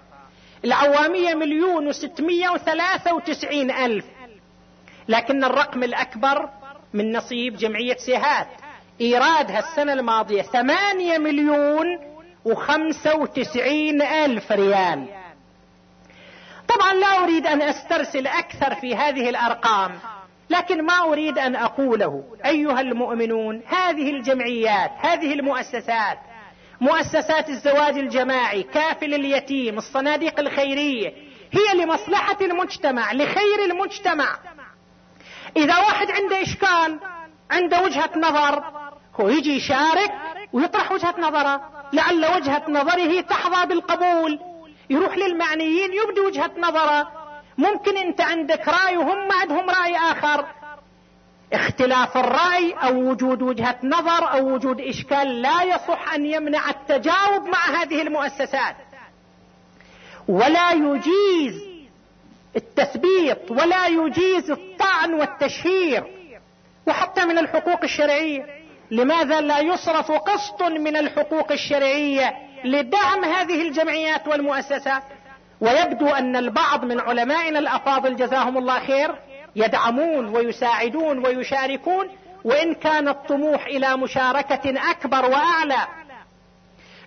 Speaker 1: العوامية مليون وستمية وثلاثة وتسعين ألف. لكن الرقم الأكبر من نصيب جمعية سيهات. إيرادها السنة الماضية ثمانية مليون وخمسة وتسعين ألف ريال. طبعا لا أريد أن أسترسل أكثر في هذه الأرقام لكن ما أريد أن أقوله. أيها المؤمنون هذه الجمعيات هذه المؤسسات مؤسسات الزواج الجماعي كافل اليتيم الصناديق الخيرية هي لمصلحة المجتمع لخير المجتمع. إذا واحد عنده إشكال عنده وجهة نظر هو يجي يشارك ويطرح وجهة نظره. لعل وجهة نظره تحظى بالقبول. يروح للمعنيين يبدي وجهة نظره. ممكن انت عندك رأي وهم عندهم رأي آخر. اختلاف الرأي أو وجود وجهة نظر أو وجود إشكال لا يصح أن يمنع التجاوب مع هذه المؤسسات. ولا يجيز التثبيط ولا يجيز الطعن والتشهير وحتى من الحقوق الشرعية. لماذا لا يصرف قسط من الحقوق الشرعية لدعم هذه الجمعيات والمؤسسات؟ ويبدو أن البعض من علمائنا الأفاضل جزاهم الله خير يدعمون ويساعدون ويشاركون وإن كان الطموح إلى مشاركة أكبر وأعلى.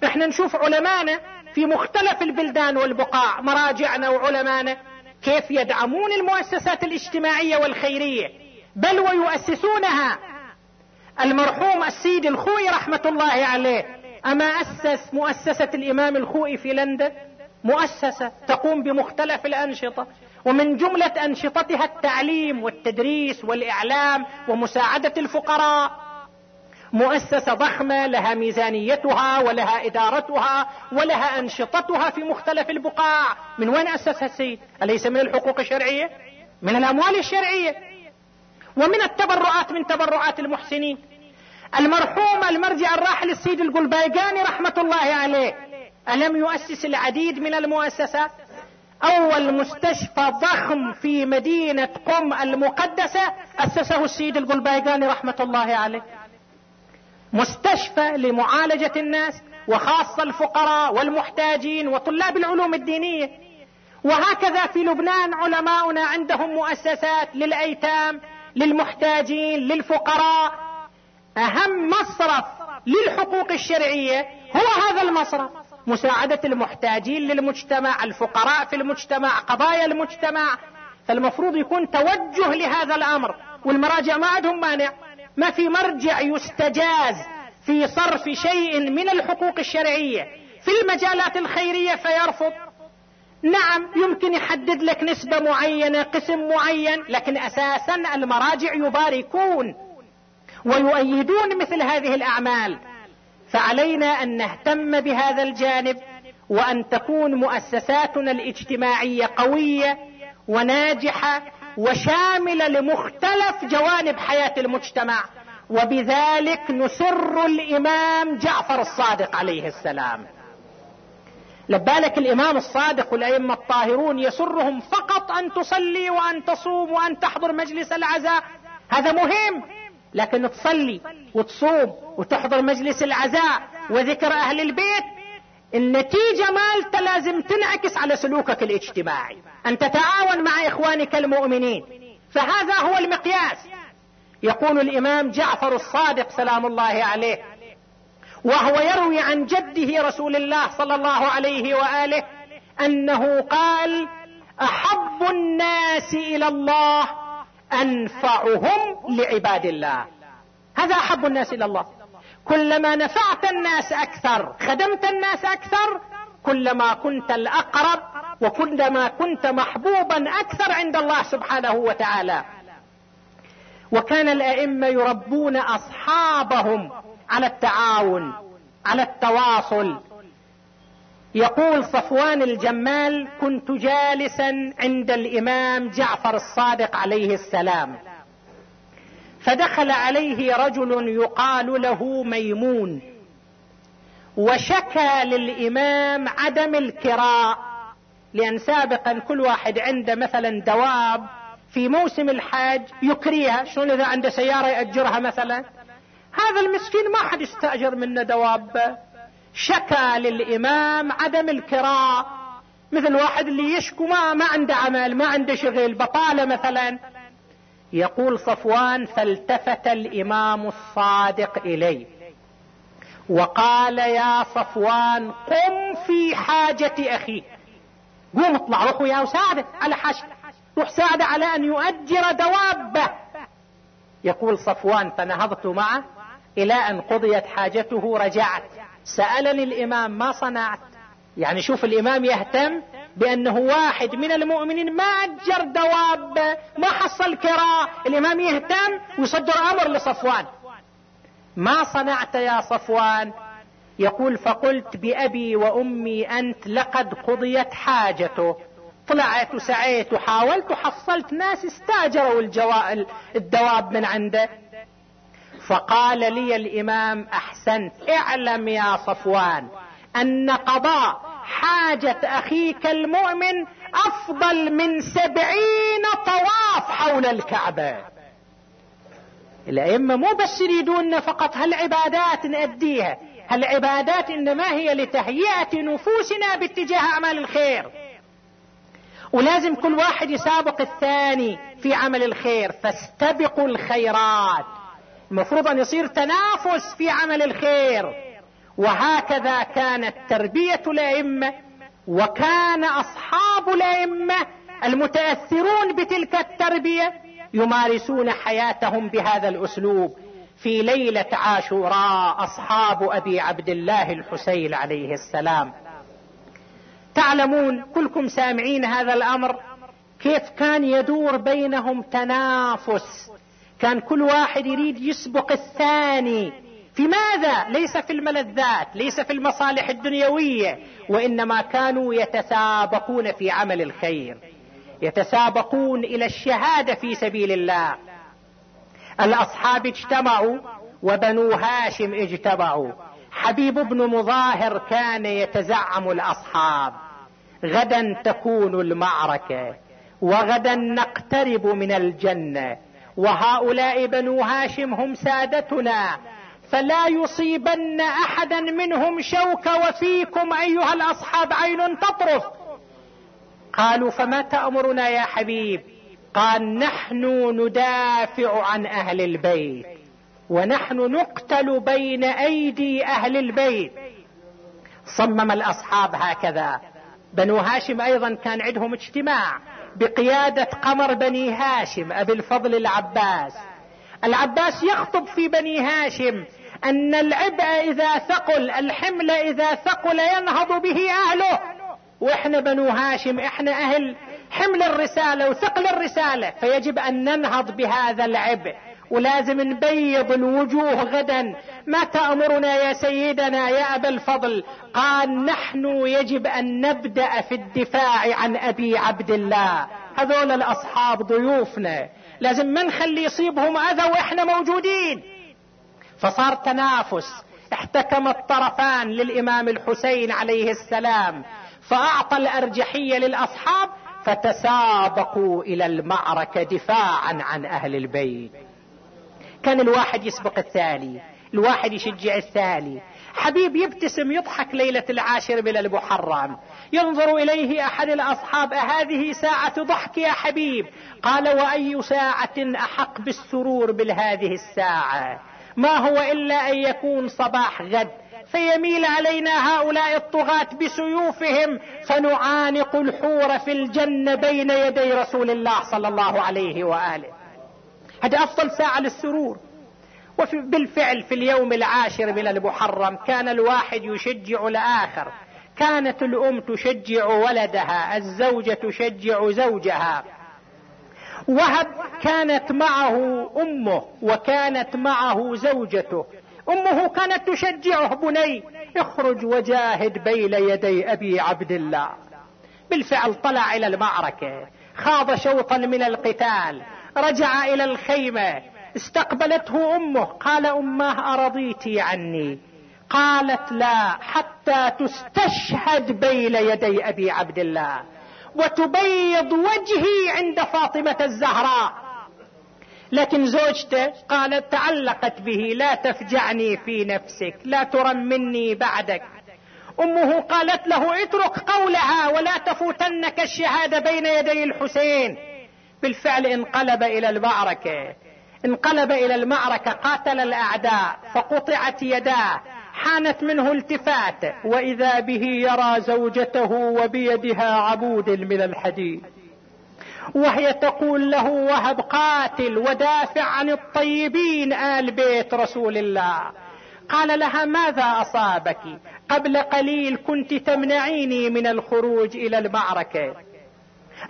Speaker 1: إحنا نشوف علمانا في مختلف البلدان والبقاع مراجعنا وعلمانا كيف يدعمون المؤسسات الاجتماعية والخيرية بل ويؤسسونها. المرحوم السيد الخوي رحمة الله عليه أما أسس مؤسسة الإمام الخوئي في لندن مؤسسة تقوم بمختلف الأنشطة ومن جملة أنشطتها التعليم والتدريس والإعلام ومساعدة الفقراء. مؤسسة ضخمة لها ميزانيتها ولها إدارتها ولها أنشطتها في مختلف البقاع. من وين أسسها السيد؟ أليس من الحقوق الشرعية؟ من الأموال الشرعية. ومن التبرعات من تبرعات المحسنين. المرحوم المرجع الراحل السيد القلبايقاني رحمة الله عليه ألم يؤسس العديد من المؤسسات؟ أول مستشفى ضخم في مدينة قم المقدسة أسسه السيد القلبايقاني رحمة الله عليه. مستشفى لمعالجة الناس وخاصة الفقراء والمحتاجين وطلاب العلوم الدينية. وهكذا في لبنان علماؤنا عندهم مؤسسات للأيتام للمحتاجين للفقراء. أهم مصرف للحقوق الشرعية هو هذا المصرف. مساعدة المحتاجين للمجتمع الفقراء في المجتمع قضايا المجتمع. فالمفروض يكون توجه لهذا الأمر والمراجع ما عندهم مانع. ما في مرجع يستجاز في صرف شيء من الحقوق الشرعية. في المجالات الخيرية فيرفض. نعم يمكن يحدد لك نسبة معينة قسم معين لكن أساسا المراجع يباركون ويؤيدون مثل هذه الأعمال. فعلينا أن نهتم بهذا الجانب وأن تكون مؤسساتنا الاجتماعية قوية وناجحة وشاملة لمختلف جوانب حياة المجتمع. وبذلك نسر الإمام جعفر الصادق عليه السلام. لبالك الإمام الصادق والائمه الطاهرون يسرهم فقط أن تصلي وأن تصوم وأن تحضر مجلس العزاء. هذا مهم لكن تصلي وتصوم وتحضر مجلس العزاء وذكر أهل البيت النتيجة مالته لازم تنعكس على سلوكك الاجتماعي. أن تتعاون مع إخوانك المؤمنين. فهذا هو المقياس. يقول الإمام جعفر الصادق سلام الله عليه وهو يروي عن جده رسول الله صلى الله عليه وآله أنه قال أحب الناس إلى الله أنفعهم لعباد الله. هذا أحب الناس إلى الله. كلما نفعت الناس أكثر خدمت الناس أكثر كلما كنت الأقرب وكلما كنت محبوبا أكثر عند الله سبحانه وتعالى. وكان الأئمة يربون أصحابهم على التعاون على التواصل. يقول صفوان الجمال كنت جالسا عند الإمام جعفر الصادق عليه السلام. فدخل عليه رجل يقال له ميمون. وشكى للإمام عدم الكراء لأن سابقا كل واحد عنده مثلا دواب في موسم الحج يكريها. شلون إذا عنده سيارة يأجرها مثلا؟ هذا المسكين ما حد يستأجر منه دواب. شكى للإمام عدم الكراء مثل واحد اللي يشكو ما ما عنده عمل ما عنده شغل بطاله مثلا. يقول صفوان فالتفت الإمام الصادق إليه. وقال يا صفوان قم في حاجة اخيك قوم اطلع روح وياه وساعده على حاجة روح ساعده على أن يؤجر دوابه. يقول صفوان فنهضت معه. إلى أن قضيت حاجته رجعت. سألني الإمام ما صنعت. يعني شوف الإمام يهتم بأنه واحد من المؤمنين ما أجر دواب ما حصل كراء. الإمام يهتم ويصدر أمر لصفوان. ما صنعت يا صفوان؟ يقول فقلت بأبي وأمي أنت لقد قضيت حاجته. طلعت وسعيت وحاولت وحصلت ناس استاجروا الدواب من عنده. فقال لي الإمام أحسنت اعلم يا صفوان أن قضاء حاجة أخيك المؤمن أفضل من سبعين طواف حول الكعبة. الأئمة مو بس يريدون فقط هالعبادات نأديها هالعبادات إنما هي لتهيئة نفوسنا باتجاه أعمال الخير. ولازم كل واحد يسابق الثاني في عمل الخير فاستبقوا الخيرات. المفروض أن يصير تنافس في عمل الخير. وهكذا كانت تربية الأئمة وكان أصحاب الأئمة المتأثرون بتلك التربية يمارسون حياتهم بهذا الأسلوب. في ليلة عاشوراء أصحاب أبي عبد الله الحسين عليه السلام. تعلمون كلكم سامعين هذا الأمر كيف كان يدور بينهم تنافس. كان كل واحد يريد يسبق الثاني. في ماذا؟ ليس في الملذات ليس في المصالح الدنيوية وإنما كانوا يتسابقون في عمل الخير. يتسابقون إلى الشهادة في سبيل الله. الأصحاب اجتمعوا وبنو هاشم اجتمعوا. حبيب بن مظاهر كان يتزعم الأصحاب. غدا تكون المعركة وغدا نقترب من الجنة. وهؤلاء بنو هاشم هم سادتنا. فلا يصيبن أحدا منهم شوك وفيكم أيها الأصحاب عين تطرف. قالوا فما تأمرنا يا حبيب؟ قال نحن ندافع عن أهل البيت ونحن نقتل بين أيدي أهل البيت. صمم الأصحاب هكذا. بنو هاشم أيضا كان عندهم اجتماع. بقيادة قمر بني هاشم أبي الفضل العباس. العباس يخطب في بني هاشم أن العبء إذا ثقل الحمل إذا ثقل ينهض به أهله. وإحنا بنو هاشم إحنا أهل حمل الرسالة وثقل الرسالة. فيجب أن ننهض بهذا العبء. ولازم نبيض الوجوه غدا. ما تأمرنا يا سيدنا يا أبا الفضل؟ قال نحن يجب أن نبدأ في الدفاع عن أبي عبد الله. هذول الأصحاب ضيوفنا. لازم ما نخلي يصيبهم أذى وإحنا موجودين. فصار تنافس. احتكم الطرفان للإمام الحسين عليه السلام. فأعطى الأرجحية للأصحاب فتسابقوا إلى المعركة دفاعا عن أهل البيت. كان الواحد يسبق الثاني. الواحد يشجع الثاني. حبيب يبتسم يضحك ليلة العاشر من المحرم. ينظر إليه أحد الأصحاب أهذه ساعة ضحك يا حبيب؟ قال وأي ساعة أحق بالسرور بالهذه الساعة؟ ما هو إلا أن يكون صباح غد فيميل علينا هؤلاء الطغاة بسيوفهم فنعانق الحور في الجنة بين يدي رسول الله صلى الله عليه وآله. هذا أفضل ساعة للسرور. وبالفعل في اليوم العاشر من المحرم كان الواحد يشجع الآخر. كانت الأم تشجع ولدها الزوجة تشجع زوجها. وهب كانت معه أمه وكانت معه زوجته. أمه كانت تشجعه بني اخرج وجاهد بين يدي أبي عبد الله. بالفعل طلع إلى المعركة خاض شوطا من القتال رجع إلى الخيمة استقبلته أمه. قال اماه ارضيتي عني. قالت لا حتى تستشهد بين يدي أبي عبد الله وتبيض وجهي عند فاطمة الزهراء. لكن زوجته قالت تعلقت به لا تفجعني في نفسك لا ترمني بعدك. أمه قالت له اترك قولها ولا تفوتنك الشهادة بين يدي الحسين. بالفعل انقلب إلى المعركة. انقلب إلى المعركة قاتل الأعداء فقطعت يداه حانت منه التفاته وإذا به يرى زوجته وبيدها عبود من الحديد. وهي تقول له وهب قاتل ودافع عن الطيبين آل بيت رسول الله. قال لها ماذا أصابك؟ قبل قليل كنت تمنعيني من الخروج إلى المعركة.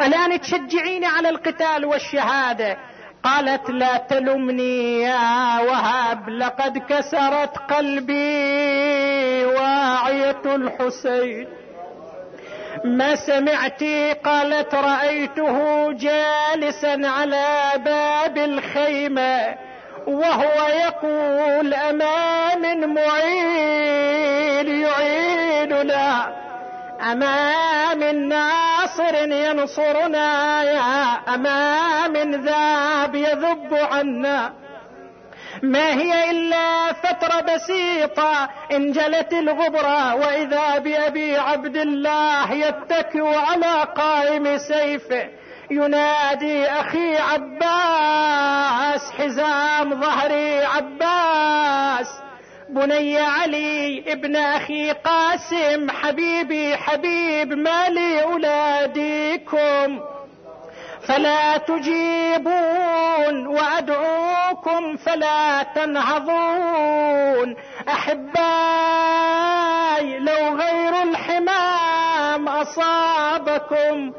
Speaker 1: الآن تشجعيني على القتال والشهادة. قالت لا تلمني يا وهب لقد كسرت قلبي واعية الحسين. ما سمعت قالت رأيته جالسا على باب الخيمة وهو يقول أما من معين يعيننا. أما من ناصر ينصرنا يا أما من ذاب يذب عنا. ما هي إلا فترة بسيطة انجلت الغبرة وإذا بأبي عبد الله يتكئ على قائم سيفه ينادي أخي عباس حزام ظهري عباس. بني علي ابن أخي قاسم حبيبي حبيب مالي أولاديكم. فلا تجيبون وأدعوكم فلا تنهضون. أحباي لو غير الحمام أصابكم.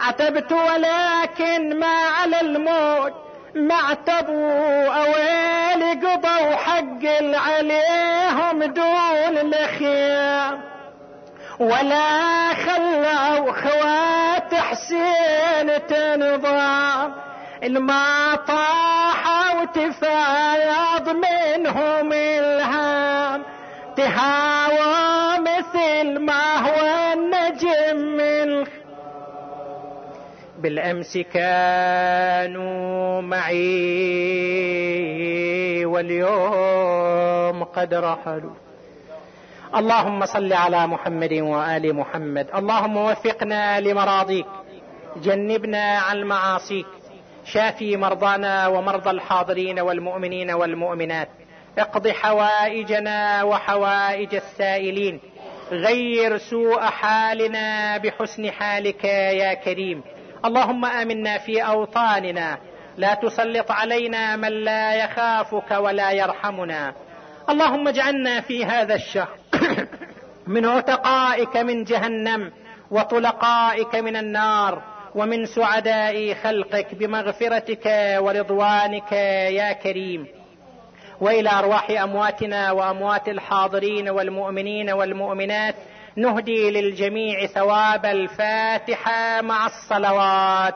Speaker 1: عتبت ولكن ما على الموت. ما اعتبوا أويل قضوا حق عليهم دون الخيام ولا خلوا خوات حسين تنظام الما طاح وتفايض منهم إلهام. تهاوى مثل ما بالأمس كانوا معي واليوم قد رحلوا. اللهم صل على محمد وآل محمد. اللهم وفقنا لمراضيك. جنبنا عن معاصيك. شافي مرضانا ومرضى الحاضرين والمؤمنين والمؤمنات. اقض حوائجنا وحوائج السائلين. غير سوء حالنا بحسن حالك يا كريم. اللهم آمنا في أوطاننا لا تسلط علينا من لا يخافك ولا يرحمنا. اللهم اجعلنا في هذا الشهر من عتقائك من جهنم وطلقائك من النار ومن سعداء خلقك بمغفرتك ورضوانك يا كريم. وإلى أرواح أمواتنا وأموات الحاضرين والمؤمنين والمؤمنات نهدي للجميع ثواب الفاتحة مع الصلوات.